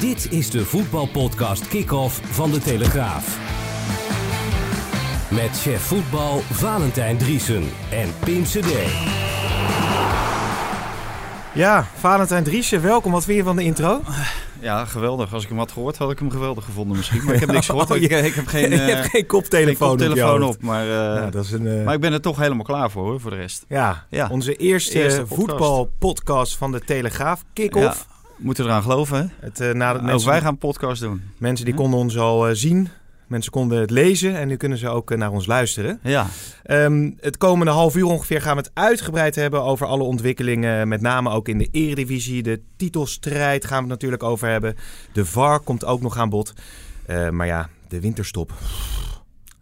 Dit is de voetbalpodcast Kick-Off van De Telegraaf. Met chef voetbal Valentijn Driesen en Pim CD. Ja, Valentijn Driesen, welkom. Wat vind je van de intro? Ja, geweldig. Als ik hem had gehoord, had ik hem geweldig gevonden misschien. Maar ik heb niks gehoord. Oh, ik, je- ik heb geen, je eh, hebt geen koptelefoon, geen koptelefoon op. op. Maar, eh, Ja, dat is een, eh, maar ik ben er toch helemaal klaar voor, hoor, voor de rest. ja, Ja. onze eerste, Eerste podcast. voetbalpodcast van de Telegraaf. Kick-off. Ja, moeten eraan geloven, hè? Het, eh, Ook mensen, wij gaan een podcast doen. mensen die konden ons al eh, zien. Mensen konden het lezen en nu kunnen ze ook eh, naar ons luisteren. Ja, Ehm, het komende half uur ongeveer gaan we het uitgebreid hebben over alle ontwikkelingen. Met name ook in de eredivisie. De titelstrijd gaan we het natuurlijk over hebben. De VAR komt ook nog aan bod. Maar ja, de winterstop.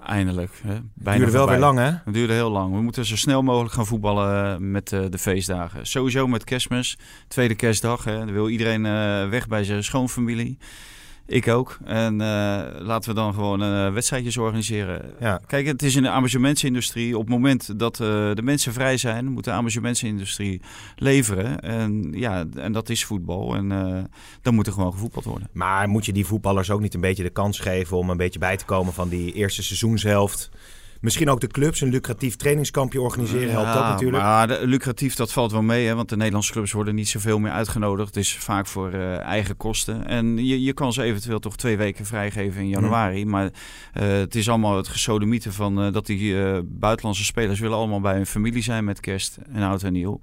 Eindelijk. Hè? Het duurde wel weer lang hè? Het duurde heel lang. We moeten zo snel mogelijk gaan voetballen met eh, de feestdagen. Sowieso met kerstmis, tweede kerstdag. Hè. Dan wil iedereen eh, weg bij zijn schoonfamilie. Ik ook. En eh, laten we dan gewoon eh, wedstrijdjes organiseren. Ja. Kijk, het is in de amusementsindustrie. Op het moment dat eh, de mensen vrij zijn, moet de amusementsindustrie leveren. En ja, en dat is voetbal. En dan moet er gewoon gevoetbald worden. Maar moet je die voetballers ook niet een beetje de kans geven om een beetje bij te komen van die eerste seizoenshelft? Misschien ook de clubs een lucratief trainingskampje organiseren helpt ook Ja, natuurlijk. Maar de- lucratief, dat valt wel mee. Hè, want de Nederlandse clubs worden niet zoveel meer uitgenodigd. Het is vaak voor eh, eigen kosten. En je, je kan ze eventueel toch twee weken vrijgeven in januari. Maar eh, het is allemaal het gesodemieten van eh, dat die buitenlandse spelers willen allemaal bij hun familie zijn met kerst en oud en nieuw.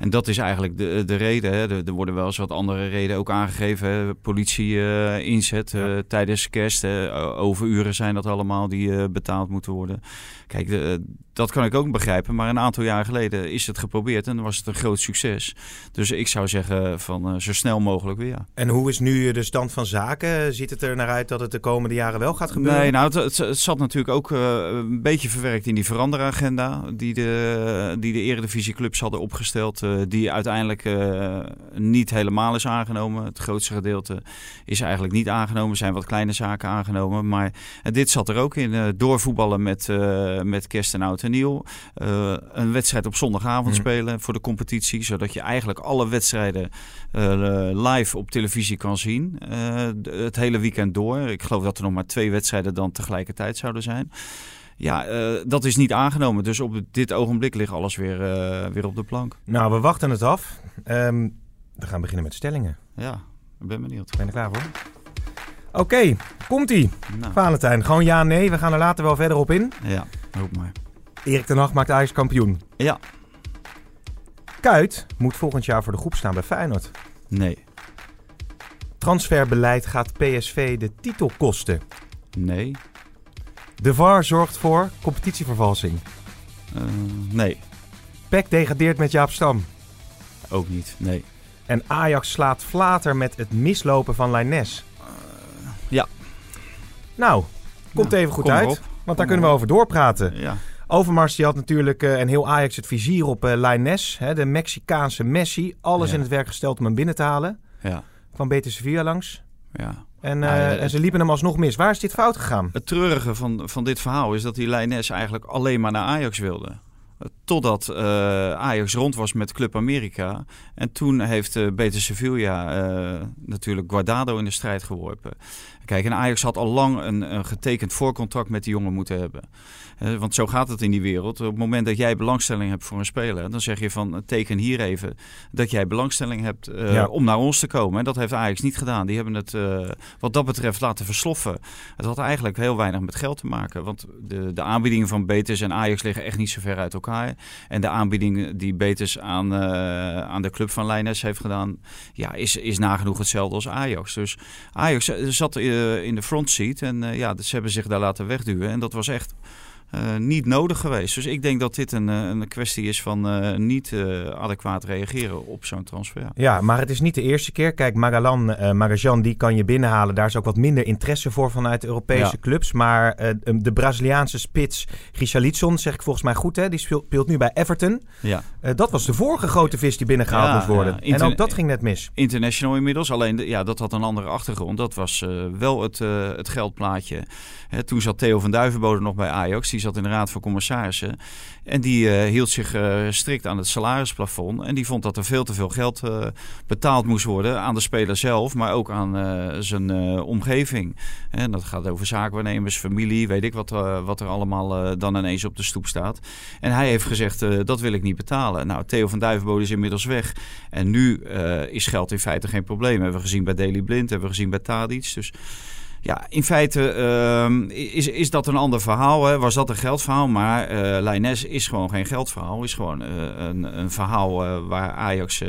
En dat is eigenlijk de, de reden. Hè. Er, er worden wel eens wat andere redenen ook aangegeven. Hè. Politie eh, inzet eh, tijdens kerst. Hè. Overuren zijn dat allemaal die eh, betaald moeten worden. Kijk, de, dat kan ik ook begrijpen. Maar een aantal jaar geleden is het geprobeerd en was het een groot succes. Dus ik zou zeggen van eh, zo snel mogelijk weer. En hoe is nu de stand van zaken? Ziet het er naar uit dat het de komende jaren wel gaat gebeuren? Nee, nou, het, het, het zat natuurlijk ook eh, een beetje verwerkt in die veranderagenda die de, die de eredivisieclubs hadden opgesteld. eh, die uiteindelijk eh, niet helemaal is aangenomen. Het grootste gedeelte is eigenlijk niet aangenomen. Er zijn wat kleine zaken aangenomen. Maar eh, dit zat er ook in. eh, doorvoetballen met, eh, met kerst en oud nieuw. Eh, een wedstrijd op zondagavond Mhm. spelen voor de competitie. Zodat je eigenlijk alle wedstrijden eh, live op televisie kan zien. eh, het hele weekend door. Ik geloof dat er nog maar twee wedstrijden dan tegelijkertijd zouden zijn. Ja, dat is niet aangenomen. Dus op dit ogenblik ligt alles weer, weer op de plank. Nou, we wachten het af. Ehm, we gaan beginnen met stellingen. Ja, ik ben benieuwd. Ben je er klaar voor? Oké, komt-ie. Nou, Valentijn, gewoon ja, nee. We gaan er later wel verder op in. ja, hoop maar. Erik ten Hag maakt Ajax kampioen. Ja, Kuit moet volgend jaar voor de groep staan bij Feyenoord. nee, Transferbeleid gaat PSV de titel kosten. nee, De VAR zorgt voor competitievervalsing. eh, nee, PEC degradeert met Jaap Stam. ook niet. Nee. En Ajax slaat flater met het mislopen van Lainez. ja. Nou, komt Nou, even goed kom uit. Want daar kunnen we over doorpraten. Ja, Overmars die had natuurlijk eh, en heel Ajax het vizier op eh Lainez. Hè, de Mexicaanse Messi. Alles Ja. in het werk gesteld om hem binnen te halen. ja, Kwam Betis Sevilla langs. ja. En, Nou eh, en ze liepen hem alsnog mis. Waar is dit fout gegaan? Het treurige van, van dit verhaal is dat die Lijnes eigenlijk alleen maar naar Ajax wilde. Totdat Ajax rond was met Club Amerika. En toen heeft eh Betis Sevilla natuurlijk Guardado in de strijd geworpen. Kijk, en Ajax had al lang een, een getekend voorcontract met die jongen moeten hebben. Eh, want zo gaat het in die wereld. Op het moment dat jij belangstelling hebt voor een speler, dan zeg je van eh, teken hier even dat jij belangstelling hebt eh, Ja. om naar ons te komen. En dat heeft Ajax niet gedaan. Die hebben het wat dat betreft laten versloffen. Het had eigenlijk heel weinig met geld te maken. Want de, de aanbiedingen van Betis en Ajax liggen echt niet zo ver uit elkaar. En de aanbieding die Betis aan, aan de club van Lijnes heeft gedaan, ja, is, is nagenoeg hetzelfde als Ajax. Dus Ajax zat in de front seat en ja, ze hebben zich daar laten wegduwen. En dat was echt eh, niet nodig geweest. Dus ik denk dat dit een, eh, een kwestie is van eh, niet eh, adequaat reageren op zo'n transfer. Ja. Ja, maar het is niet de eerste keer. Kijk, Magalan, Magajan, die kan je binnenhalen. Daar is ook wat minder interesse voor vanuit Europese Ja. clubs. Maar de Braziliaanse spits Richarlison, zeg ik volgens mij goed, hè? die speelt, speelt nu bij Everton. ja. Dat was de vorige grote vis die binnengehaald Ja, moest worden. En ook dat ging net mis. international inmiddels. Alleen de- ja, dat had een andere achtergrond. Dat was wel het, het geldplaatje. Hè, toen zat Theo van Duivenbode nog bij Ajax. Die die zat in de raad van commissarissen. En die hield zich strikt aan het salarisplafond. En die vond dat er veel te veel geld betaald moest worden aan de speler zelf, maar ook aan zijn omgeving. En dat gaat over zaakwaarnemers, familie, weet ik wat, wat er allemaal dan ineens op de stoep staat. En hij heeft gezegd, dat wil ik niet betalen. Nou, Theo van Duivenbode is inmiddels weg. En nu is geld in feite geen probleem. Hebben we gezien bij Daily Blind, hebben we gezien bij Tadic. Dus ja, in feite uh, is, is dat een ander verhaal. Hè? Was dat een geldverhaal? Maar uh, Lijnes is gewoon geen geldverhaal. Is gewoon uh, een, een verhaal uh, waar Ajax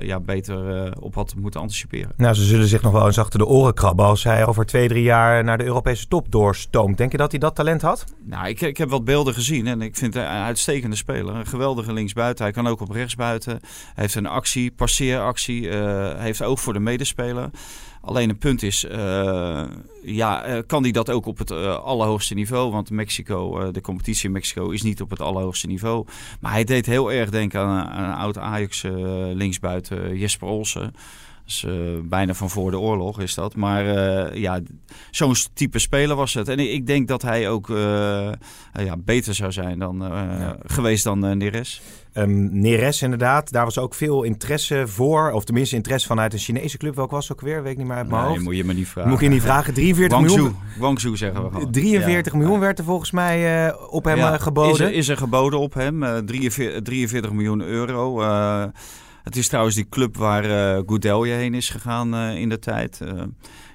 ja, beter op had moeten anticiperen. Nou, ze zullen zich nog wel eens achter de oren krabben als hij over twee, drie jaar naar de Europese top doorstoomt. Denk je dat hij dat talent had? Nou, ik, ik heb wat beelden gezien en ik vind het een uitstekende speler. Een geweldige linksbuiten. Hij kan ook op rechtsbuiten. Hij heeft een actie, passeeractie. Hij heeft oog voor de medespeler. Alleen een punt is, uh, ja, uh, kan hij dat ook op het uh, allerhoogste niveau? Want Mexico, de competitie in Mexico is niet op het allerhoogste niveau. Maar hij deed heel erg denken aan, aan een oud Ajax linksbuiten Jesper Olsen. Dus, bijna van voor de oorlog is dat. Maar ja, zo'n type speler was het. En ik denk dat hij ook ja, beter zou zijn dan, ja. geweest dan Neres. Um, Neres inderdaad, daar was ook veel interesse voor. Of tenminste interesse vanuit een Chinese club. Welk was ook weer? Weet ik niet meer uit mijn nee, hoofd. moet je me niet vragen. Moet je niet vragen. 43 miljoen. Guangzhou zeggen we gewoon. 43 miljoen werd er volgens mij op hem geboden. Is er, is er, geboden op hem. Uh, 43, 43, miljoen euro. Het is trouwens die club waar uh, Goudelje heen is gegaan in de tijd.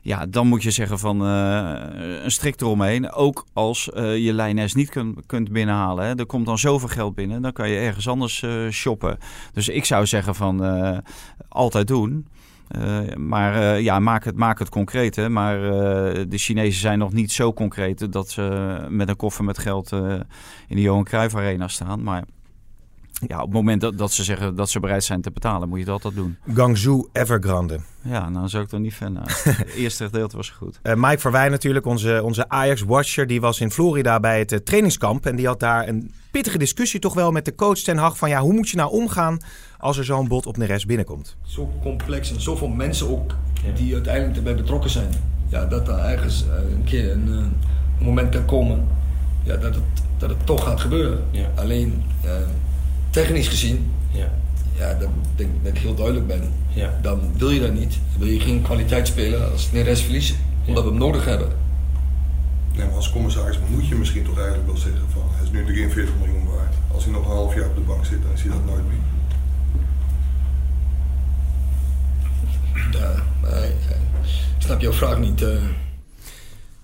Ja, dan moet je zeggen van een strik eromheen. Ook als je lijnes niet kunt, binnenhalen. Hè. Er komt dan zoveel geld binnen. Dan kan je ergens anders shoppen. Dus ik zou zeggen van altijd doen. maar ja, maak het, maak het concreet. Hè. Maar de Chinezen zijn nog niet zo concreet dat ze met een koffer met geld in de Johan Cruijff Arena staan. Maar ja, op het moment dat, dat ze zeggen dat ze bereid zijn te betalen, moet je dat altijd doen. Gangzhou Evergrande. Ja, nou zou ik er niet fan Het eerste gedeelte was goed. Uh, Mike Verwij natuurlijk, onze, onze Ajax-watcher, die was in Florida bij het uh, trainingskamp. En die had daar een pittige discussie toch wel met de coach Ten Hag van ja, hoe moet je nou omgaan als er zo'n bot op Neres binnenkomt? Zo complex en zoveel mensen ook die uiteindelijk erbij betrokken zijn. Ja, dat er ergens uh, een keer een, een, moment kan komen ja, dat, het, dat het toch gaat gebeuren. Ja. Alleen technisch gezien, ja. Ja, dat denk dat ik heel duidelijk ben. Ja. Dan wil je dat niet. Dan wil je geen kwaliteit spelen als Neres verliezen, omdat we hem nodig hebben. Nee, maar als commissaris moet je misschien toch eigenlijk wel zeggen van hij is nu 43 miljoen waard. Als hij nog een half jaar op de bank zit, dan is hij dat nooit meer. Ja, maar, ik snap jouw vraag niet. Uh...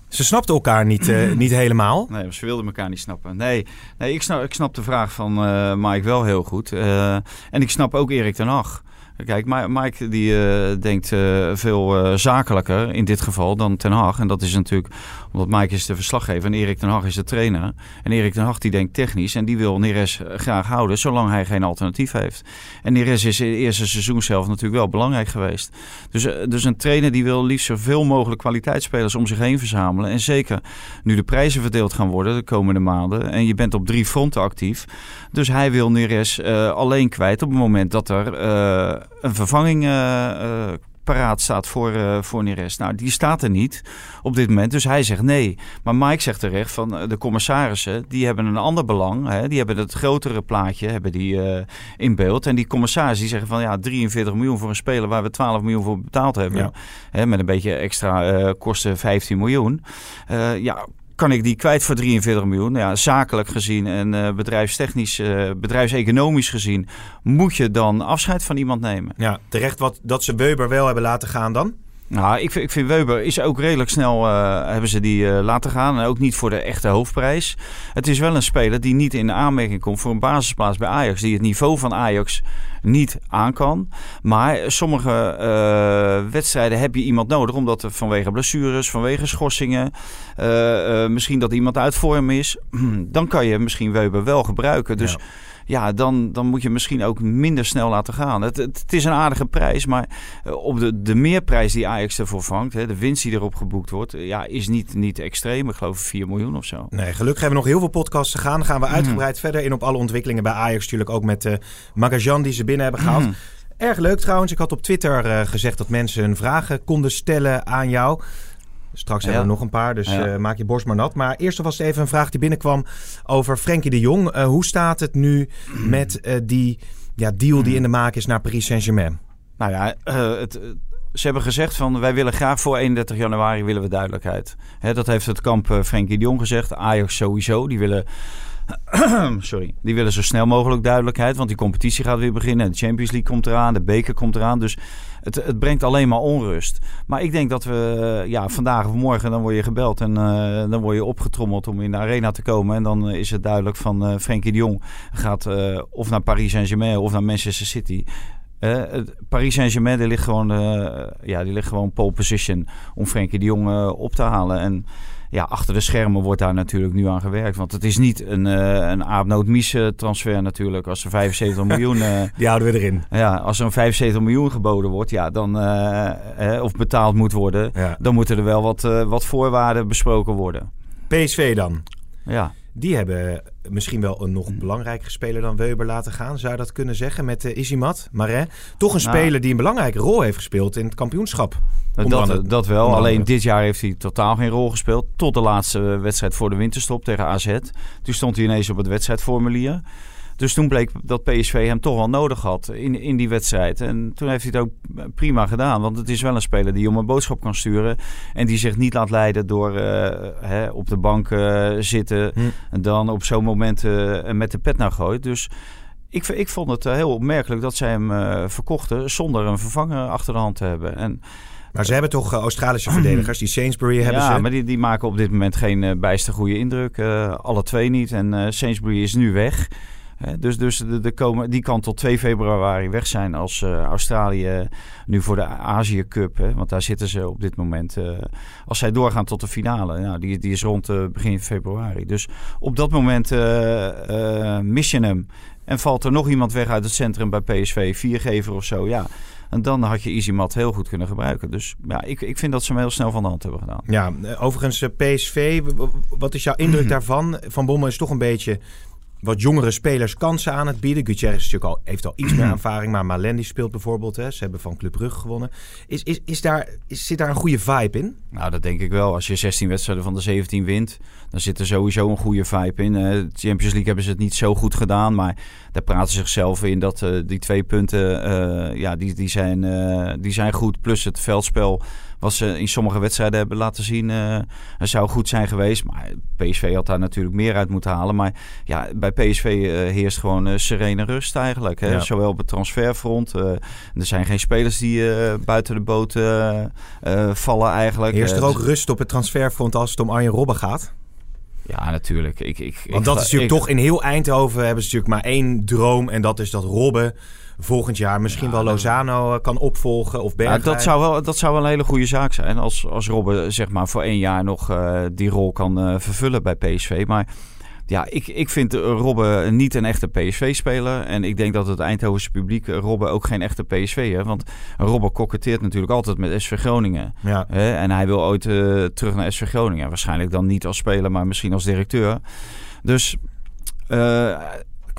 Ze snapten elkaar niet, uh, niet helemaal. Nee, ze wilden elkaar niet snappen. Nee, nee ik, snap, ik snap de vraag van uh, Mike wel heel goed. Uh, en ik snap ook Erik ten Hag. Kijk, Mike die uh, denkt uh, veel uh, zakelijker in dit geval dan Ten Hag. En dat is natuurlijk omdat Mike is de verslaggever en Erik ten Hag is de trainer. En Erik ten Hag die denkt technisch en die wil Neres graag houden zolang hij geen alternatief heeft. En Neres is in het eerste seizoen zelf natuurlijk wel belangrijk geweest. Dus, dus een trainer die wil liefst zoveel mogelijk kwaliteitsspelers om zich heen verzamelen. En zeker nu de prijzen verdeeld gaan worden de komende maanden en je bent op drie fronten actief. Dus hij wil Neres alleen kwijt op het moment dat er een vervanging uh, paraat staat voor, uh, voor Neres. Nou, die staat er niet op dit moment, dus hij zegt nee. Maar Mike zegt terecht van de commissarissen, die hebben een ander belang. Hè? Die hebben het grotere plaatje hebben die, uh, in beeld. En die commissarissen die zeggen van ja, 43 miljoen voor een speler waar we 12 miljoen voor betaald hebben. Ja. Hè, met een beetje extra uh, kosten 15 miljoen. ja, kan ik die kwijt voor 43 miljoen? Ja, zakelijk gezien en uh, bedrijfstechnisch, uh, bedrijfseconomisch gezien, moet je dan afscheid van iemand nemen. Ja, terecht wat dat ze Weber wel hebben laten gaan dan? Nou, ik, ik vind Weber is ook redelijk snel uh, hebben ze die uh, laten gaan. En ook niet voor de echte hoofdprijs. Het is wel een speler die niet in aanmerking komt voor een basisplaats bij Ajax. Die het niveau van Ajax niet aan kan. Maar sommige uh, wedstrijden heb je iemand nodig. Omdat er vanwege blessures, vanwege schorsingen. misschien dat iemand uit vorm is. Dan kan je misschien Weber wel gebruiken. Dus... ja, dan, dan moet je misschien ook minder snel laten gaan. Het, het, is een aardige prijs, maar eh, op de, de meerprijs die Ajax ervoor vangt, hè, de winst die erop geboekt wordt, ja, is niet, niet extreem. Ik geloof 4 miljoen of zo. Nee, gelukkig hebben we nog heel veel podcasts te gaan. Dan gaan we mhm. uitgebreid verder in op alle ontwikkelingen bij Ajax. Natuurlijk ook met de uh, Magajan die ze binnen hebben gehaald. Mm. Erg leuk trouwens. Ik had op Twitter uh, gezegd dat mensen hun vragen konden stellen aan jou. Straks Ja. hebben we nog een paar, dus Ja. eh, maak je borst maar nat. Maar eerst alvast even een vraag die binnenkwam over Frenkie de Jong. Eh, hoe staat het nu met eh, die ja, deal die in de maak is naar Paris Saint-Germain? Nou ja, het, ze hebben gezegd van wij willen graag voor 31 januari willen we duidelijkheid. Hè, dat heeft het kamp Frenkie de Jong gezegd. Ajax sowieso. Die willen, sorry, die willen zo snel mogelijk duidelijkheid. Want die competitie gaat weer beginnen. De Champions League komt eraan. De beker komt eraan. Dus het, het brengt alleen maar onrust. Maar ik denk dat we eh, ja, vandaag of morgen dan word je gebeld. En eh, dan word je opgetrommeld om in de arena te komen. En dan eh, is het duidelijk van eh Frenkie de Jong gaat of naar Paris Saint-Germain of naar Manchester City. Paris Saint-Germain die ligt gewoon, ja, die ligt gewoon pole position om Frenkie de Jong op te halen. En ja, achter de schermen wordt daar natuurlijk nu aan gewerkt. Want het is niet een, eh een Aapnoot Mies eh, transfer natuurlijk. Als er 75 miljoen, eh, Die houden we erin. ja, als er een 75 miljoen geboden wordt, ja, dan, eh, of betaald moet worden, Ja. dan moeten er wel wat, wat voorwaarden besproken worden. PSV dan. Ja. Die hebben misschien wel een nog belangrijkere speler dan Weber laten gaan. Zou je dat kunnen zeggen met uh, Isimat, Marais? Toch een Nou. speler die een belangrijke rol heeft gespeeld in het kampioenschap. Dat, dat wel. Alleen dit jaar heeft hij totaal geen rol gespeeld. Tot de laatste wedstrijd voor de winterstop tegen AZ. Toen stond hij ineens op het wedstrijdformulier. Dus toen bleek dat PSV hem toch wel nodig had in, in die wedstrijd. En toen heeft hij het ook prima gedaan. Want het is wel een speler die om een boodschap kan sturen. En die zich niet laat leiden door eh, hè, op de bank eh, zitten. Hm. En dan op zo'n moment eh, met de pet naar gooit. Dus ik, ik vond het heel opmerkelijk dat zij hem verkochten. Zonder een vervanger achter de hand te hebben. En Maar ze hebben toch uh, Australische verdedigers. Die Sainsbury hebben ja, ze. maar die, die maken op dit moment geen uh, bijster goede indruk. Uh, alle twee niet. En uh, Sainsbury is nu weg. Dus dus de, de komen, die kan tot 2 februari weg zijn als uh, Australië nu voor de Azië Cup. Hè, want daar zitten ze op dit moment. Uh, als zij doorgaan tot de finale. Nou, die, die is rond uh, begin februari. Dus op dat moment mis je hem. En valt er nog iemand weg uit het centrum bij PSV. Viergever of zo. Ja. En dan had je Easymat heel goed kunnen gebruiken. Dus ja, ik, ik vind dat ze hem heel snel van de hand hebben gedaan. Ja, overigens eh, PSV, wat is jouw indruk daarvan? Van Bommel is toch een beetje wat jongere spelers kansen aan het bieden. Gutierrez is natuurlijk al, heeft al iets meer ervaring, maar Malendi speelt bijvoorbeeld. Hè. Ze hebben van Club Brugge gewonnen. Is, is, is daar, is, zit daar een goede vibe in? Nou, dat denk ik wel. Als je 16 wedstrijden van de 17 wint, dan zit er sowieso een goede vibe in. Uh, de Champions League hebben ze het niet zo goed gedaan, maar daar praten ze zichzelf in dat uh, die twee punten, uh, ja, die, die, zijn, die zijn goed. Plus het veldspel wat ze in sommige wedstrijden hebben laten zien, uh, zou goed zijn geweest. Maar PSV had daar natuurlijk meer uit moeten halen. Maar ja, bij PSV uh, heerst gewoon uh, serene rust eigenlijk. Hè? Ja. Zowel op het transferfront. er zijn geen spelers die buiten de boot vallen eigenlijk. Heerst er ook rust op het transferfront als het om Arjen Robben gaat? Ja, natuurlijk. Ik, ik, Want dat is natuurlijk ik, toch in heel Eindhoven hebben ze natuurlijk maar één droom. En dat is dat Robben volgend jaar misschien ja, wel Lozano eh, kan opvolgen of Bergwijn. Ja, dat, zou wel, dat zou wel een hele goede zaak zijn als, als Robben zeg maar voor één jaar nog uh, die rol kan uh, vervullen bij PSV. Maar ja, ik, ik vind Robben niet een echte PSV-speler. En ik denk dat het Eindhovense publiek Robben ook geen echte PSV heeft. Want Robben koketteert natuurlijk altijd met SV Groningen. Ja. Hè? En hij wil ooit uh, terug naar SV Groningen. Waarschijnlijk dan niet als speler, maar misschien als directeur. Dus uh,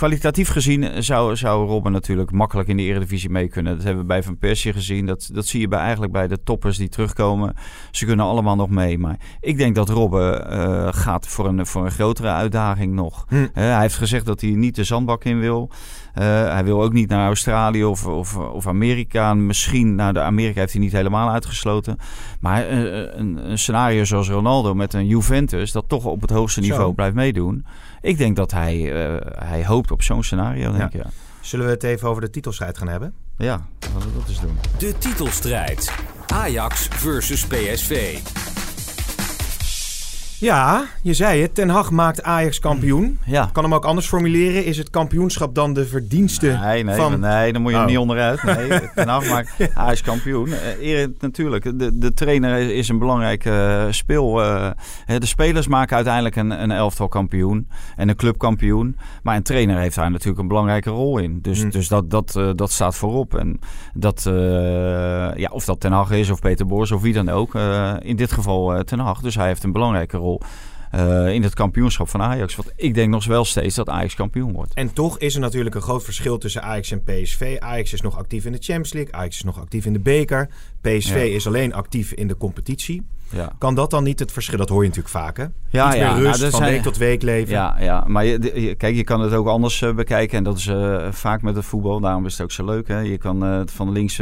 kwalitatief gezien zou, zou Robben natuurlijk makkelijk in de Eredivisie mee kunnen. Dat hebben we bij Van Persie gezien. Dat, dat zie je bij, eigenlijk bij de toppers die terugkomen. Ze kunnen allemaal nog mee. Maar ik denk dat Robben uh, gaat voor een, voor een grotere uitdaging nog. Hm. Uh, hij heeft gezegd dat hij niet de zandbak in wil. Uh, hij wil ook niet naar Australië of, of, of Amerika. Misschien naar de Amerika heeft hij niet helemaal uitgesloten. Maar een, een, scenario zoals Ronaldo met een Juventus... dat toch op het hoogste niveau Zo. blijft meedoen. Ik denk dat hij, uh, hij hoopt op zo'n scenario, denk ja. ik. Ja. Zullen we het even over de titelstrijd gaan hebben? Ja, laten we dat eens doen. De titelstrijd. Ajax versus PSV. Ja, je zei het. Ten Hag maakt Ajax kampioen. Ja. Kan hem ook anders formuleren. Is het kampioenschap dan de verdienste nee, nee, van... Nee, dan moet je oh. er niet onderuit. Nee, Ten Hag maakt Ajax kampioen. Uh, natuurlijk, de, de trainer is een belangrijke uh, speel. Uh, de spelers maken uiteindelijk een, een elftal kampioen. En een club kampioen. Maar een trainer heeft daar natuurlijk een belangrijke rol in. Dus, Mm. dus dat, dat, uh, dat staat voorop. En dat, ja, of dat Ten Hag is of Peter Boers of wie dan ook. In dit geval Ten Hag. Dus hij heeft een belangrijke rol. Eh, in het kampioenschap van Ajax. Want ik denk nog wel steeds dat Ajax kampioen wordt. En toch is er natuurlijk een groot verschil tussen Ajax en PSV. Ajax is nog actief in de Champions League. Ajax is nog actief in de beker. PSV Ja. is alleen actief in de competitie. Ja. Kan dat dan niet het verschil? Dat hoor je natuurlijk vaak, hè? Ja, Iets ja, meer nou, rust, van zijn- week tot week leven. Ja, ja. maar je, kijk, je kan het ook anders eh, bekijken. En dat is eh, vaak met het voetbal. Daarom is het ook zo leuk. Hè? Je kan het van links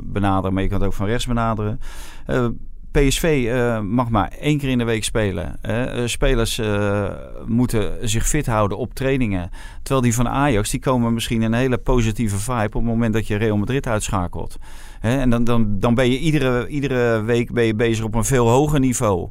benaderen, maar je kan het ook van rechts benaderen. PSV eh, mag maar één keer in de week spelen. hè. Eh, spelers eh, moeten zich fit houden op trainingen. Terwijl die van Ajax, die komen misschien een hele positieve vibe... op het moment dat je Real Madrid uitschakelt. Hè, en dan, dan, dan ben je iedere, iedere week ben je bezig op een veel hoger niveau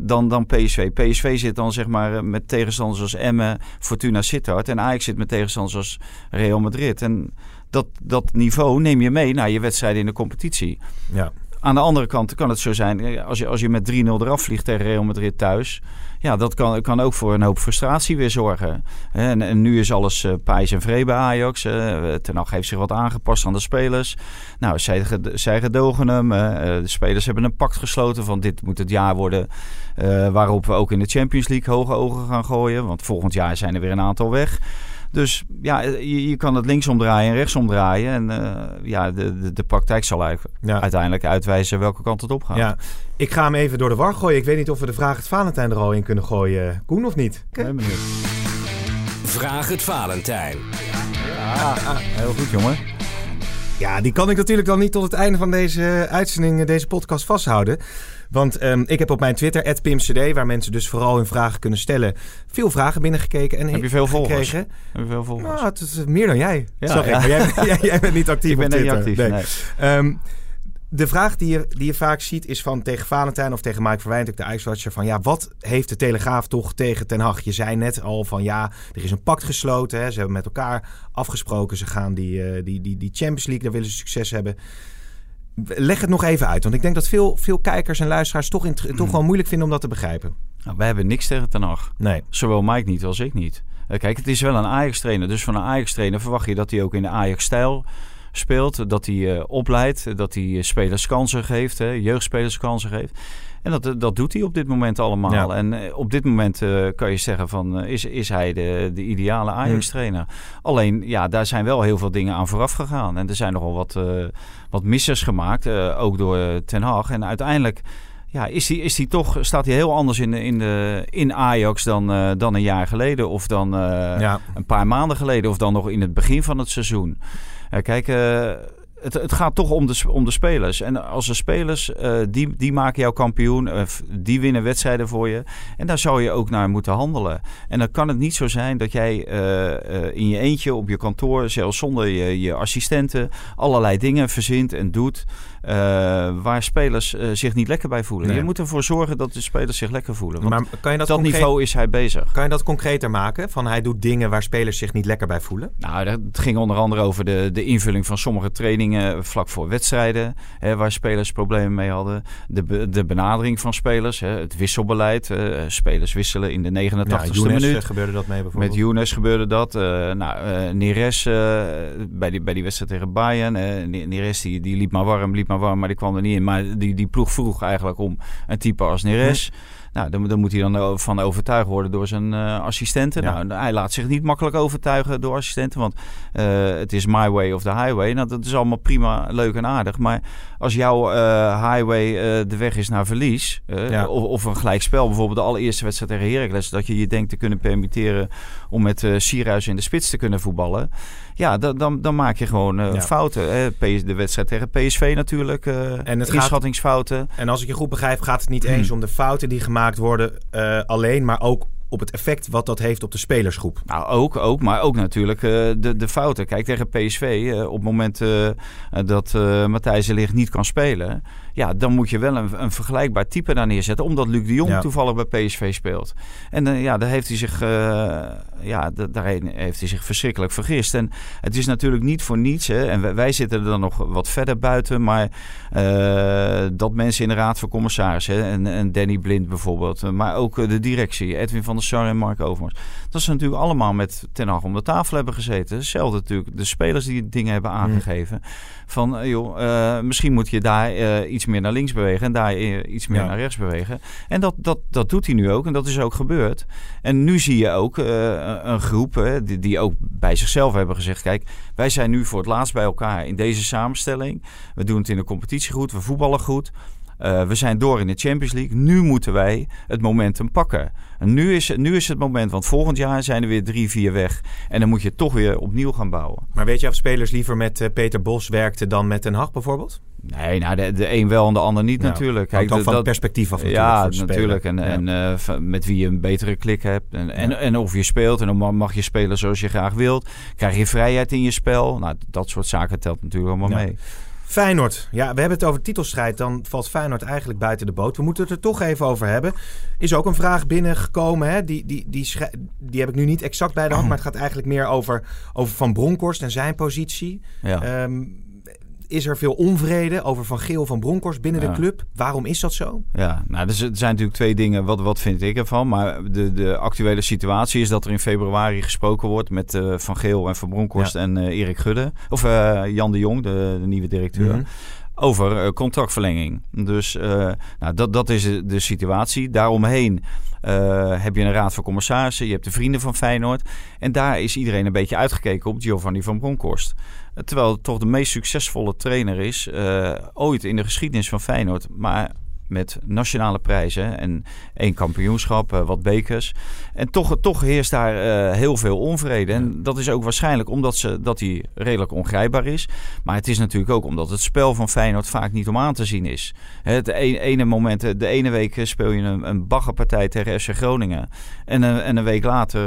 dan, dan PSV. PSV zit dan zeg maar met tegenstanders als Emmen, Fortuna Sittard. En Ajax zit met tegenstanders als Real Madrid. En dat, dat niveau neem je mee naar je wedstrijden in de competitie. Ja. Aan de andere kant kan het zo zijn, eh, als je, als je met 3-0 eraf vliegt tegen Real Madrid thuis. Ja, dat kan, kan ook voor een hoop frustratie weer zorgen. En, en nu is alles eh pijs en vree bij Ajax. eh, Ten Hag heeft zich wat aangepast aan de spelers. Nou, zij, zij gedogen hem. de spelers hebben een pact gesloten van dit moet het jaar worden... waarop we ook in de Champions League hoge ogen gaan gooien. Want volgend jaar zijn er weer een aantal weg. Dus ja, je, je kan het linksom draaien en rechtsom draaien. En eh, ja, de, de, de praktijk zal eigenlijk Ja. uiteindelijk uitwijzen welke kant het op gaat. Ja, ik ga hem even door de war gooien. Ik weet niet of we de vraag het Valentijn er al in kunnen gooien. Koen of niet? Ben benieuwd. Vraag het Valentijn. Heel goed, jongen. Ja, die kan ik natuurlijk dan niet tot het einde van deze uitzending, eh, deze podcast vasthouden. Want ehm, ik heb op mijn Twitter, @pimcd, waar mensen dus vooral hun vragen kunnen stellen, veel vragen binnengekeken. En Heb je veel volgers? Heb je veel volgers? Nou, het is meer dan jij. Ja, zag ik. ja. Maar jij, jij, jij bent niet actief ik ben op niet actief. Nee. Nee. Ehm, de vraag die je, die je vaak ziet is van tegen Valentijn of tegen Mike Verwijnt, ook de Ijswatcher, van ja, wat heeft de Telegraaf toch tegen Ten Hag? Je zei net al van ja, er is een pact gesloten. Hè, ze hebben met elkaar afgesproken. Ze gaan die, eh, die, die, die Champions League, daar willen ze succes hebben. Leg het nog even uit, want ik denk dat veel, veel kijkers en luisteraars toch, toch wel moeilijk vinden om dat te begrijpen. Nou, wij hebben niks tegen Ten Hag. Nee. Zowel Mike niet als ik niet. Eh, kijk, het is wel een Ajax-trainer. Dus van een Ajax-trainer verwacht je dat hij ook in de Ajax-stijl speelt. Dat hij eh, opleidt. Dat hij eh, spelers kansen geeft. Hè, jeugdspelers kansen geeft. En dat, dat doet hij op dit moment allemaal. Ja. En eh, op dit moment eh, kan je zeggen van... eh, is, is hij de, de ideale Ajax-trainer? Alleen, ja, daar zijn wel heel veel dingen aan vooraf gegaan. En er zijn nogal wat, eh, wat missers gemaakt. ook door Ten Hag. En uiteindelijk... Ja, is die, is die toch, staat hij heel anders in, de, in, de, in Ajax dan, dan een jaar geleden? Of dan Ja. een paar maanden geleden? Of dan nog in het begin van het seizoen? Eh, kijk, het, het gaat toch om de, om de spelers. En als de spelers, eh, die, die maken jou kampioen. die winnen wedstrijden voor je. En daar zou je ook naar moeten handelen. En dan kan het niet zo zijn dat jij eh, eh, in je eentje op je kantoor... zelfs zonder je, je assistenten... allerlei dingen verzint en doet... eh, waar spelers eh, zich niet lekker bij voelen. Nee. Je moet ervoor zorgen dat de spelers zich lekker voelen. Want Maar kan je dat, dat concreet- niveau is hij bezig. kan je dat concreter maken? Van hij doet dingen waar spelers zich niet lekker bij voelen? Nou, dat- het ging onder andere over de, de invulling van sommige trainingen vlak voor wedstrijden, hè, waar spelers problemen mee hadden. De, de benadering van spelers, hè, het wisselbeleid. eh, spelers wisselen in de 89ste Younes, minuut. eh, gebeurde dat mee bijvoorbeeld. Met Younes gebeurde dat. Eh nou, eh Neres eh, bij, die, bij die wedstrijd tegen Bayern. Ne- Neres die, die liep maar warm, liep maar warm, maar die kwam er niet in. Maar die, die ploeg vroeg eigenlijk om een type als Neres. Nou, dan, dan moet hij dan van overtuigd worden door zijn eh, assistenten. Ja. Nou, hij laat zich niet makkelijk overtuigen door assistenten. Want eh, het is my way of the highway. Nou, dat is allemaal prima, leuk en aardig. Maar als jouw eh, highway de weg is naar verlies... Ja. of, of een gelijkspel, bijvoorbeeld de allereerste wedstrijd tegen Heracles... dat je je denkt te kunnen permitteren om met Sierhuis in de spits te kunnen voetballen... ja, dan, dan, dan maak je gewoon eh, Ja. fouten. PS de wedstrijd tegen PSV natuurlijk, eh En het gaat- inschattingsfouten. En als ik je goed begrijp, gaat het niet eens om de fouten die gemaakt worden eh, alleen, maar ook op het effect wat dat heeft op de spelersgroep. Nou, ook, ook, maar ook natuurlijk eh, de, de fouten. Kijk, tegen PSV, eh, op het moment eh, dat Matthijs de Ligt niet kan spelen... ja, dan moet je wel een, een vergelijkbaar type daar neerzetten... omdat Luc de Jong Ja. toevallig bij PSV speelt. En ja, daar heeft hij zich, ja, da- daarheen heeft hij zich verschrikkelijk vergist. En het is natuurlijk niet voor niets, hè, en wij, wij zitten er dan nog wat verder buiten... maar dat mensen in de Raad van Commissarissen... en, en Danny Blind bijvoorbeeld, maar ook de directie, Edwin van van der Sar en Mark Overmars. Dat ze natuurlijk allemaal met Ten Hag om de tafel hebben gezeten. Hetzelfde natuurlijk, de spelers die dingen hebben Mm. aangegeven. Van, eh, joh, eh, misschien moet je daar eh, iets meer naar links bewegen en daar iets meer Ja. naar rechts bewegen. En dat, dat, dat doet hij nu ook en dat is ook gebeurd. En nu zie je ook een groep die, die ook bij zichzelf hebben gezegd: kijk, wij zijn nu voor het laatst bij elkaar in deze samenstelling. We doen het in de competitie goed, we voetballen goed. Eh, we zijn door in de Champions League. Nu moeten wij het momentum pakken. En nu is, nu is het moment, want volgend jaar zijn er weer drie, vier weg. En dan moet je toch weer opnieuw gaan bouwen. Maar weet je of spelers liever met eh, Peter Bos werkten dan met Den Haag bijvoorbeeld? Nee, nou, de, de een wel en de ander niet Ja, natuurlijk. Hangt dan van het perspectief af natuurlijk Ja, natuurlijk. En, Ja. en eh, van- met wie je een betere klik hebt. En, en, Ja. en of je speelt. En dan ma- mag je spelen zoals je graag wilt. Krijg je vrijheid in je spel. Nou, dat soort zaken telt natuurlijk allemaal Ja. mee. Feyenoord. Ja, we hebben het over titelstrijd. Dan valt Feyenoord eigenlijk buiten de boot. We moeten het er toch even over hebben. Is ook een vraag binnengekomen. Hè? Die, die, die, die heb ik nu niet exact bij de hand. Maar het gaat eigenlijk meer over, over Van Bronckhorst en zijn positie. Ja. Ehm, is er veel onvrede over Van Geel van Bronckhorst binnen de club? Waarom is dat zo? Ja, nou, dus er zijn natuurlijk twee dingen. Wat, wat vind ik ervan? Maar de, de actuele situatie is dat er in februari gesproken wordt met eh, Van Geel en Van Bronckhorst en eh, Erik Gudde. Of eh, Jan de Jong, de, de nieuwe directeur. Mhm. Over eh, contractverlenging. Dus eh, nou, dat, dat is de- situatie. Daaromheen eh, heb je een raad van commissarissen. Je hebt de vrienden van Feyenoord. En daar is iedereen een beetje uitgekeken op Giovanni van Bronckhorst. Terwijl toch de meest succesvolle trainer is ooit in de geschiedenis van Feyenoord. Maar met nationale prijzen en één kampioenschap, eh, wat bekers. En toch, toch heerst daar eh, heel veel onvrede. En dat is ook waarschijnlijk omdat ze, dat hij redelijk ongrijpbaar is. Maar het is natuurlijk ook omdat het spel van Feyenoord vaak niet om aan te zien is. Het ene, ene moment, eh, de ene week speel je een, een baggerpartij tegen FC Groningen. En, een- en een week later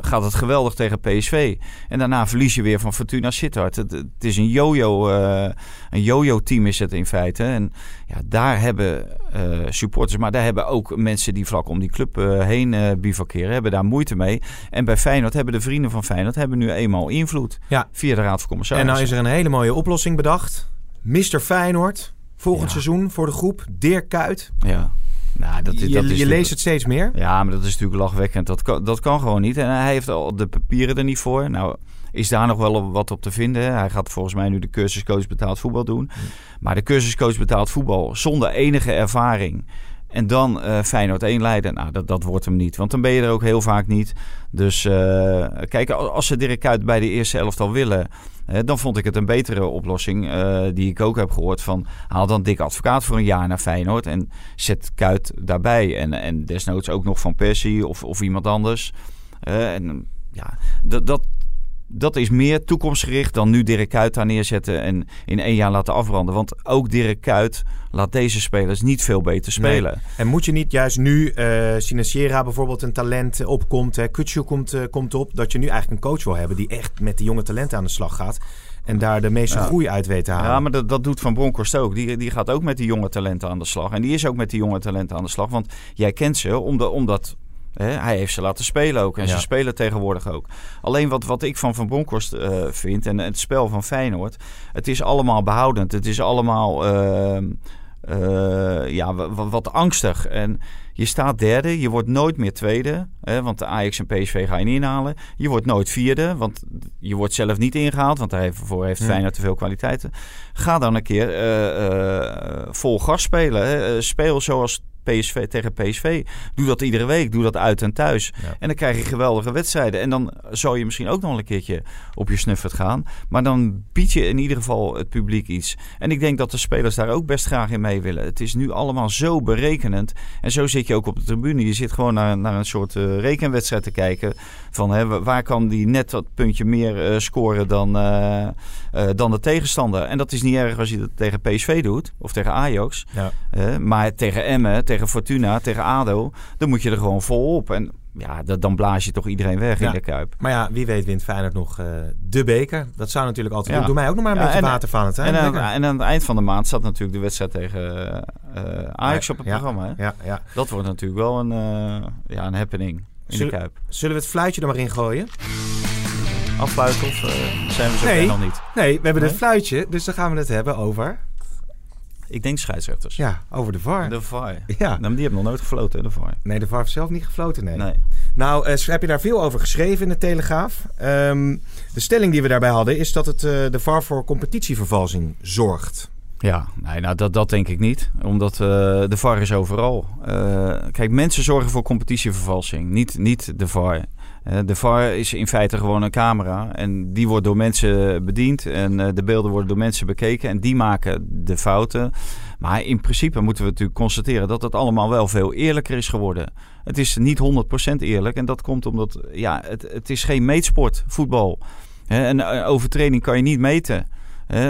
gaat het geweldig tegen PSV. En daarna verlies je weer van Fortuna Sittard. Het, het is een yo-yo, eh, een yo-yo team is het in feite. En ja, daar hebben eh, supporters, maar daar hebben ook mensen die vlak om die club eh, heen eh bivakeren, hebben daar moeite mee. En bij Feyenoord hebben de vrienden van Feyenoord hebben nu eenmaal invloed Ja. via de Raad van En Commissarissen. nou is er een hele mooie oplossing bedacht. Mr. Feyenoord. Volgend Ja. seizoen voor de groep. Dirk Kuyt. Ja, nou, dat, je dat is je leest het steeds meer. Ja, maar dat is natuurlijk lachwekkend. Dat kan, dat kan gewoon niet. En hij heeft al de papieren er niet voor. Nou, is daar nog wel wat op te vinden. Hij gaat volgens mij nu de cursuscoach betaald voetbal doen. Maar de cursuscoach betaald voetbal zonder enige ervaring. En dan eh Feyenoord 1 leiden. Nou, dat, dat wordt hem niet. Want dan ben je er ook heel vaak niet. Dus eh, kijk, als ze Dirk Kuyt bij de eerste elftal willen... dan vond ik het een betere oplossing. eh, die ik ook heb gehoord van... haal dan dik advocaat voor een jaar naar Feyenoord... en zet Kuit daarbij. En, en desnoods ook nog Van Persie of, of iemand anders. En ja, dat, dat, dat is meer toekomstgericht dan nu Dirk Kuyt daar neerzetten... en in één jaar laten afbranden. Want ook Dirk Kuyt laat deze spelers niet veel beter spelen. En moet je niet juist nu, eh Sinacera bijvoorbeeld, een talent opkomt, hè, Kutsu komt, eh, komt op, dat je nu eigenlijk een coach wil hebben die echt met die jonge talenten aan de slag gaat en daar de meeste Ja. groei uit weet te halen. Ja, maar dat, dat doet Van Bronckhorst ook. Die, die gaat ook met die jonge talenten aan de slag. En die is ook met die jonge talenten aan de slag. Want jij kent ze omdat... omdat hè, hij heeft ze laten spelen ook. En Ja. ze spelen tegenwoordig ook. Alleen wat, wat ik van Van Bronckhorst eh, vind... en het spel van Feyenoord... het is allemaal behoudend. Het is allemaal... ehm, eh, ja, wa- wa- wat angstig. En je staat derde, je wordt nooit meer tweede. Hè, want de Ajax en PSV ga je niet inhalen. Je wordt nooit vierde, want je wordt zelf niet ingehaald. Want daarvoor heeft. Feyenoord te veel kwaliteiten. Ga dan een keer eh, vol gas spelen. Hè. Speel zoals PSV tegen PSV. Doe dat iedere week. Doe dat uit en thuis. Ja. En dan krijg je geweldige wedstrijden. En dan zou je misschien ook nog een keertje op je snuffert gaan. Maar dan bied je in ieder geval het publiek iets. En ik denk dat de spelers daar ook best graag in mee willen. Het is nu allemaal zo berekenend. En zo zit je ook op de tribune. Je zit gewoon naar, naar een soort eh, rekenwedstrijd te kijken. Van hè, wa- waar kan die net dat puntje meer eh, scoren dan, eh, eh, dan de tegenstander. En dat is niet erg als je dat tegen PSV doet. Of tegen Ajax. Ja. Maar tegen Emmen, tegen Fortuna, tegen ADO. Dan moet je er gewoon vol op. En ja, dat, dan blaas je toch iedereen weg Ja. in de Kuip. Maar ja, wie weet wint Feyenoord nog de beker. Dat zou natuurlijk altijd... Ja. Doe mij ook nog maar een Ja, beetje water van het. Hè? En aan, en aan het eind van de maand staat natuurlijk de wedstrijd tegen eh, Ajax op het programma. Hè? Ja, ja. Dat wordt natuurlijk wel een, ja, een happening in Zullen- de Kuip. Zullen we het fluitje er maar in gooien? Afsluiten of eh, zijn we zo Nee. nog niet? Nee, we hebben Nee? het fluitje, dus dan gaan we het hebben over... ik denk scheidsrechters. Ja, over de VAR. De VAR. Ja. Nou, die hebben nog nooit gefloten, de VAR. Nee, de VAR heeft zelf niet gefloten, nee. Nee. Nou, eh, heb je daar veel over geschreven in de Telegraaf. Ehm, de stelling die we daarbij hadden is dat het, eh, de VAR voor competitievervalsing zorgt. Ja, nee, nou, dat, dat denk ik niet. Omdat eh, de VAR is overal. Eh, kijk, mensen zorgen voor competitievervalsing, niet, niet de VAR. Eh, de VAR is in feite gewoon een camera. En die wordt door mensen bediend. En de beelden worden door mensen bekeken. En die maken de fouten. Maar in principe moeten we natuurlijk constateren dat het allemaal wel veel eerlijker is geworden. Het is niet 100% eerlijk. En dat komt omdat ja, het, het is geen meetsport, voetbal. Een overtreding kan je niet meten.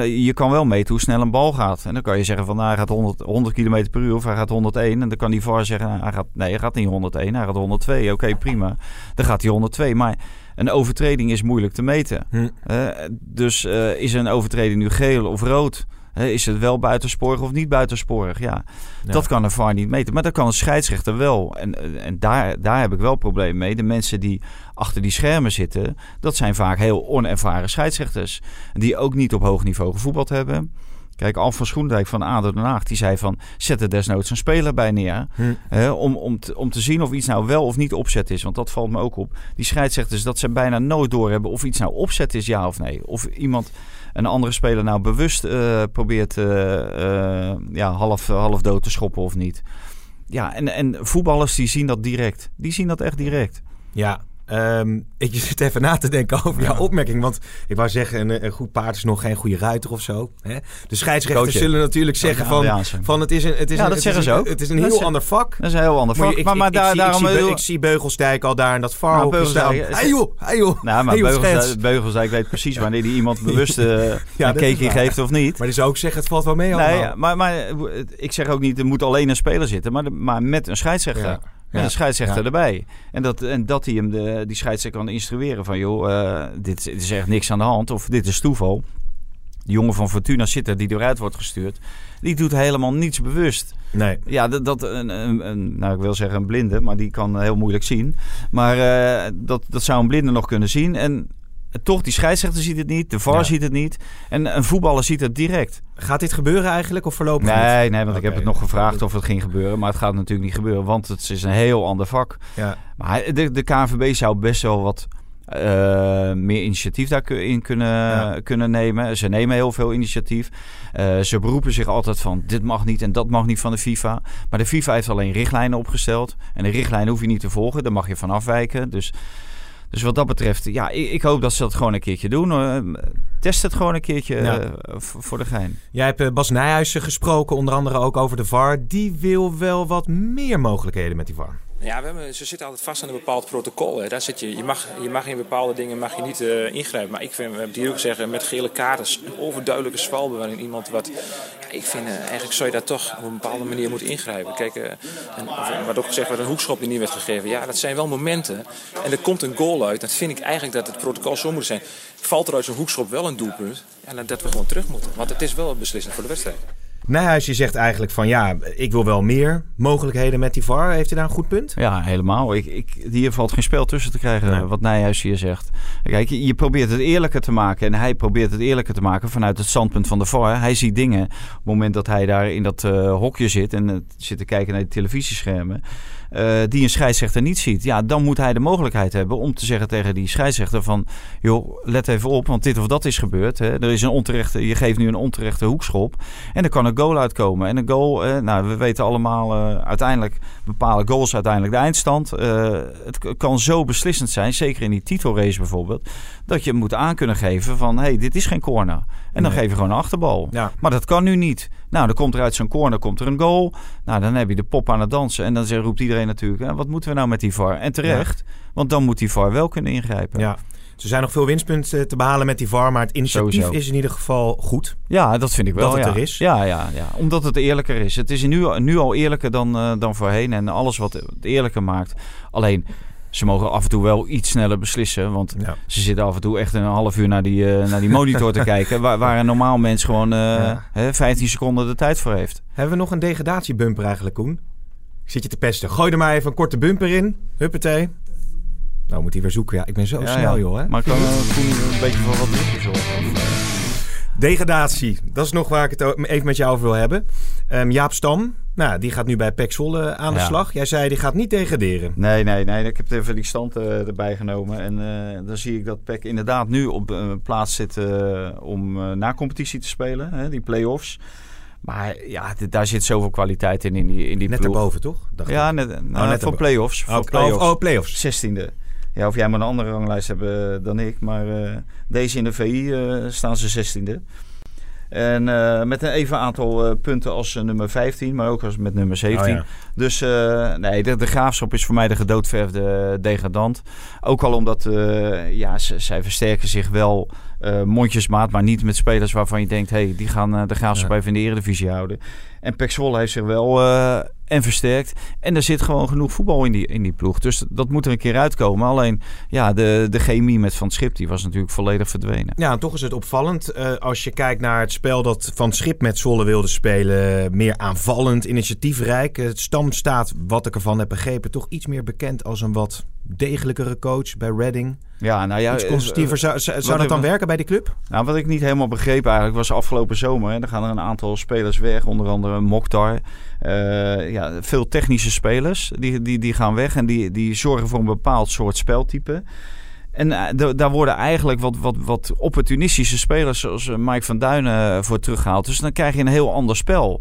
Je kan wel meten hoe snel een bal gaat. En dan kan je zeggen van nou, hij gaat 100, 100 km per uur of hij gaat 101. En dan kan die VAR zeggen nou, hij gaat, nee, hij gaat niet 101, hij gaat 102. Oké, prima. Dan gaat hij 102. Maar een overtreding is moeilijk te meten. Hm. Dus eh, is een overtreding nu geel of rood? Is het wel buitensporig of niet buitensporig? Ja, Ja. dat kan een VAR niet meten. Maar dat kan een scheidsrechter wel. En, eh, en daar, daar heb ik wel problemen mee. De mensen die achter die schermen zitten, dat zijn vaak heel onervaren scheidsrechters. Die ook niet op hoog niveau gevoetbald hebben. Kijk, Alf van Schoendijk van ADO Den Haag, die zei van... zet er desnoods een speler bij neer... Hm. hè, om, om, te, om te zien of iets nou wel of niet opzet is. Want dat valt me ook op. Die scheidsrechters, dat ze bijna nooit doorhebben... of iets nou opzet is, ja of nee. Of iemand, een andere speler nou bewust eh, probeert... eh, eh, ja, half, half dood te schoppen of niet. Ja, en, en voetballers die zien dat direct. Die zien dat echt direct. Ja, ehm, ik zit even na te denken over jouw opmerking. Want ik wou zeggen, een, een goed paard is nog geen goede ruiter of zo. Hè? De scheidsrechters zullen natuurlijk zeggen van, van het is een, het is Ja, een, dat het zeggen is ze een- ook. Het is een Dat heel ander vak. Dat is een heel ander Maar, vak. ik, maar, maar ik, daar, ik, zie, daarom... ik, zie, ik zie Beugelsdijk al daar in dat staan. het- Hey joh, hey joh. Nou, maar Hey, joh, Beugelsdijk, weet precies wanneer die iemand bewust eh, dat een waar. geeft of niet. Maar die zou ook zeggen, het valt wel mee allemaal. Nee, maar, maar ik zeg ook niet, er moet alleen een speler zitten, maar, maar met een scheidsrechter. Ja. Ja. een scheidsrechter erbij. En dat, en dat hij hem de, die scheidsrechter kan instrueren van... joh, eh, dit, dit is echt niks aan de hand of dit is toeval. Die jongen van Fortuna Sitter die eruit wordt gestuurd... die doet helemaal niets bewust. Nee. Ja, dat, dat een, een, een- nou ik wil zeggen een blinde, maar die kan heel moeilijk zien. Maar eh, dat, dat zou een blinde nog kunnen zien. En toch, die scheidsrechter ziet het niet, de VAR Ja. ziet het niet. En een voetballer ziet het direct. Gaat dit gebeuren eigenlijk of voorlopig niet? Nee, nee, want ik heb het nog gevraagd of het ging gebeuren. Maar het gaat natuurlijk niet gebeuren, want het is een heel ander vak. Ja. Maar de, de KNVB zou best wel wat eh, meer initiatief daarin kunnen, Ja. kunnen nemen. Ze nemen heel veel initiatief. Eh, ze beroepen zich altijd van dit mag niet en dat mag niet van de FIFA. Maar de FIFA heeft alleen richtlijnen opgesteld. En de richtlijnen hoef je niet te volgen, daar mag je van afwijken. Dus, dus wat dat betreft, ja, ik, ik hoop dat ze dat gewoon een keertje doen. Test het gewoon een keertje Ja. eh, voor de gein. Jij hebt eh, Bas Nijhuizen gesproken, onder andere ook over de VAR. Die wil wel wat meer mogelijkheden met die VAR. Ja, we hebben, ze zitten altijd vast aan een bepaald protocol. Hè. Daar zit je, je, mag, je mag in bepaalde dingen mag je niet eh, ingrijpen. Maar ik vind, we hebben hier ook gezegd, met gele kaarten, een overduidelijke zwalbe waarin iemand wat... Ja, ik vind, eh, eigenlijk zou je daar toch op een bepaalde manier moeten ingrijpen. Kijk, eh, en, wat ook gezegd werd, een hoekschop die niet werd gegeven. Ja, dat zijn wel momenten. En er komt een goal uit. Dat vind ik eigenlijk dat het protocol zo moet zijn. Valt er uit zo'n hoekschop wel een doelpunt, dan dat we gewoon terug moeten. Want het is wel beslissend voor de wedstrijd. Nijhuisje zegt eigenlijk van ja, ik wil wel meer mogelijkheden met die VAR. Heeft hij daar een goed punt? Ja, helemaal. Ik, ik, hier valt geen spel tussen te krijgen, Nee. wat Nijhuis hier zegt. Kijk, je, je probeert het eerlijker te maken. En hij probeert het eerlijker te maken vanuit het standpunt van de VAR. Hij ziet dingen op het moment dat hij daar in dat eh, hokje zit... en eh, zit te kijken naar de televisieschermen... eh, die een scheidsrechter niet ziet. Ja, dan moet hij de mogelijkheid hebben om te zeggen tegen die scheidsrechter van... joh, let even op, want dit of dat is gebeurd. Hè. Er is een onterechte, je geeft nu een onterechte hoekschop. En er kan een goal uitkomen. En een goal, eh, nou, we weten allemaal... eh, uiteindelijk bepalen goals uiteindelijk de eindstand. Het kan zo beslissend zijn, zeker in die titelrace bijvoorbeeld... dat je moet aan kunnen geven van... hé, hey, dit is geen corner. En dan Nee. geef je gewoon een achterbal. Ja. Maar dat kan nu niet. Nou, dan komt er uit zo'n corner komt er een goal. Nou, dan heb je de pop aan het dansen. En dan roept iedereen natuurlijk... hè, wat moeten we nou met die VAR? En terecht, want dan moet die VAR wel kunnen ingrijpen. Ja. Er zijn nog veel winstpunten te behalen met die VAR, maar het initiatief Sowieso. is in ieder geval goed. Ja, dat vind ik wel. Dat het ja. er is. Ja, ja, ja, omdat het eerlijker is. Het is nu, nu al eerlijker dan, eh, dan voorheen. En alles wat het eerlijker maakt. Alleen, ze mogen af en toe wel iets sneller beslissen. Want Ja. ze zitten af en toe echt een half uur naar die, eh, naar die monitor te kijken. Waar, waar een normaal mens gewoon eh, Ja. hè, 15 seconden de tijd voor heeft. Hebben we nog een degradatiebumper eigenlijk, Koen? Zit je te pesten. Gooi er maar even een korte bumper in. Huppatee. Nou, moet hij weer zoeken. Ja, ik ben zo Ja, snel, ja. joh. Hè? Maar kan eh, Koen een beetje voor wat drukjes zorgen? Degradatie, dat is nog waar ik het even met jou over wil hebben. Ehm, Jaap Stam, nou, die gaat nu bij Zwolle aan de Ja. slag. Jij zei, die gaat niet degraderen. Nee, nee, nee. Ik heb even die stand eh, erbij genomen. En eh, dan zie ik dat PEC inderdaad nu op een plaats zit om na competitie te spelen. Hè, die play-offs. Maar ja, daar zit zoveel kwaliteit in, in die, in die Net ploeg. daarboven, toch? Dacht Ja, net, nou, net voor play-offs. Oh, Voor play-offs. oh, oh, play-offs. 16e. Ja, of jij maar een andere ranglijst hebt eh, dan ik. Maar eh, deze in de VI eh, staan ze 16e. En eh, met een even aantal punten als nummer 15, maar ook als met nummer 17. Oh, ja. Dus nee, de, de graafschap is voor mij de gedoodverfde degradant. Ook al omdat ja, zij versterken zich wel eh, mondjesmaat, maar niet met spelers waarvan je denkt, hey, die gaan eh, de graafschap Ja. even in de Eredivisie houden. En Pek Zwolle heeft zich wel eh, en versterkt. En er zit gewoon genoeg voetbal in die, in die ploeg. Dus dat moet er een keer uitkomen. Alleen ja, de, de chemie met Van Schip die was natuurlijk volledig verdwenen. Ja, en toch is het opvallend eh, als je kijkt naar het spel dat Van Schip met Zwolle wilde spelen. Meer aanvallend, initiatiefrijk. Het stam staat, wat ik ervan heb begrepen, toch iets meer bekend als een wat degelijkere coach bij Reading. Ja, nou ja, Iets eh, constructiever. Zou, zou dat dan werken bij die club? Nou, wat ik niet helemaal begreep eigenlijk was afgelopen zomer. Hè, er gaan er een aantal spelers weg, onder andere Mokhtar. Eh, ja, veel technische spelers die, die, die gaan weg en die, die zorgen voor een bepaald soort speltype. En eh, da- daar worden eigenlijk wat, wat, wat opportunistische spelers zoals eh, Mike van Duinen eh, voor teruggehaald. Dus dan krijg je een heel ander spel.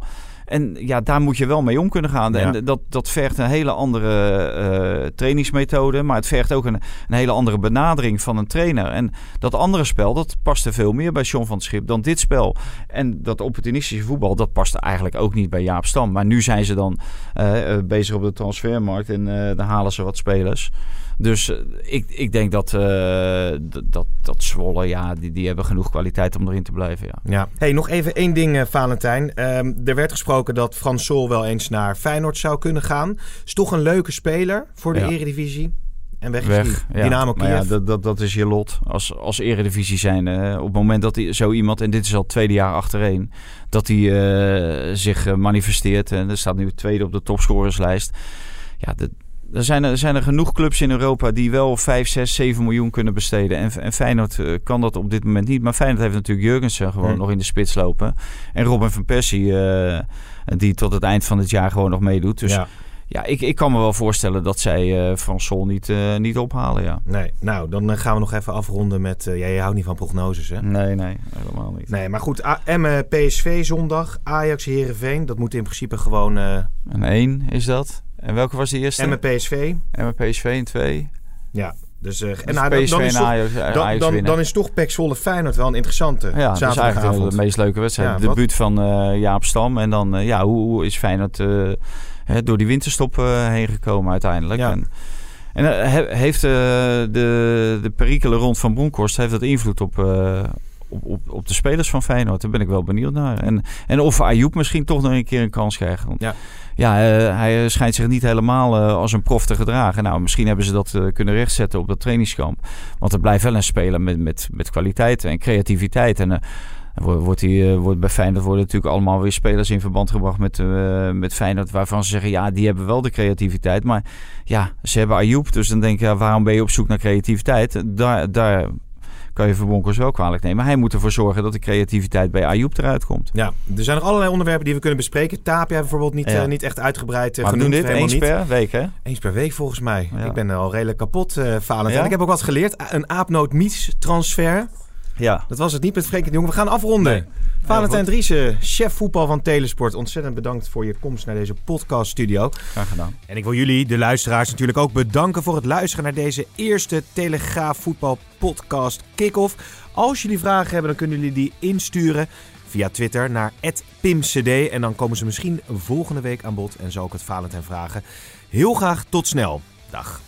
En ja, daar moet je wel mee om kunnen gaan. Ja. En dat, dat vergt een hele andere eh, trainingsmethode. Maar het vergt ook een, een hele andere benadering van een trainer. En dat andere spel, dat paste veel meer bij John van het Schip dan dit spel. En dat opportunistische voetbal, dat paste eigenlijk ook niet bij Jaap Stam. Maar nu zijn ze dan eh, eh, bezig op de transfermarkt en eh dan halen ze wat spelers. Dus eh, ik, ik denk dat, eh, dat, dat Zwolle, ja, die, die hebben genoeg kwaliteit om erin te blijven. Ja. Ja. Hey, nog even één ding, eh, Valentijn. Ehm, er werd gesproken dat Frans Sol wel eens naar Feyenoord zou kunnen gaan. Is toch een leuke speler voor de Ja. Eredivisie. En weg, Weg. die. Ja. Dynamo Kiev. ja, dat, dat, dat is je lot als, als eredivisie zijn. op het moment dat die, zo iemand, en dit is al het tweede jaar achtereen, dat hij zich manifesteert. En er staat nu tweede op de topscorerslijst. Ja, de, er zijn, er zijn er genoeg clubs in Europa die wel 5, 6, 7 miljoen kunnen besteden. En, en Feyenoord eh, kan dat op dit moment niet. Maar Feyenoord heeft natuurlijk Jurgensen gewoon Hm. nog in de spits lopen. En Robin van Persie, eh, die tot het eind van het jaar gewoon nog meedoet. Dus ja, ja. ik, ik kan me wel voorstellen dat zij Frans Sol niet, niet ophalen, ja. Nee, nou, dan gaan we nog even afronden met... ja, je houdt niet van prognoses, hè? Nee, nee, helemaal niet. Nee, maar goed. Emmen, PSV zondag. Ajax, Herenveen. Dat moet in principe gewoon... eh En één is dat. En welke was de eerste? Emmen, PSV. Emmen PSV in twee. Ja, dus... Dus en nou, dan, dan, is en toch, Ajax, dan, is toch PEC Zwolle Feyenoord wel een interessante ja, dat is de meest leuke wedstrijd. Ja, de debuut van eh, Jaap Stam. En dan, eh, ja, hoe, hoe is Feyenoord hè, door die winterstop heen gekomen uiteindelijk? Ja. En, en he- heeft de, de perikelen rond Van Bronckhorst heeft dat invloed op, op, op, op de spelers van Feyenoord? Daar ben ik wel benieuwd naar. En, en of Ayoub misschien toch nog een keer een kans krijgt. Want, Ja. ja, eh, hij schijnt zich niet helemaal eh, als een prof te gedragen. Nou, misschien hebben ze dat eh, kunnen rechtzetten op dat trainingskamp. Want er blijft wel een speler met, met, met kwaliteit en creativiteit. En eh, wordt, die, eh, wordt bij Feyenoord worden natuurlijk allemaal weer spelers in verband gebracht met, eh, met Feyenoord. Waarvan ze zeggen, ja, die hebben wel de creativiteit. Maar ja, ze hebben Ayoub. Dus dan denk ja, waarom ben je op zoek naar creativiteit? Daar, daar kan je Verbonkers wel kwalijk nemen. Hij moet ervoor zorgen dat de creativiteit bij Ayoub eruit komt. Ja, er zijn nog allerlei onderwerpen die we kunnen bespreken. Tapia bijvoorbeeld niet, Ja. eh, niet echt uitgebreid uh, maar we doen dit eens niet. per week, hè? Eens per week volgens mij. Ja. Ik ben al redelijk kapot, eh Valentijn. Ja? Ik heb ook wat geleerd. Een aapnoot Mies transfer. Ja. Dat was het niet met Frenkie de Jong. We gaan afronden. Nee. Valentijn. Driessen, chef voetbal van Telesport. Ontzettend bedankt voor je komst naar deze podcaststudio. Graag gedaan. En ik wil jullie, de luisteraars, natuurlijk ook bedanken voor het luisteren naar deze eerste Telegraaf Voetbal Podcast Kick-Off. Als jullie vragen hebben, dan kunnen jullie die insturen via Twitter naar @pimcd en dan komen ze misschien volgende week aan bod en zo ook het Valentijn vragen. Heel graag tot snel. Dag.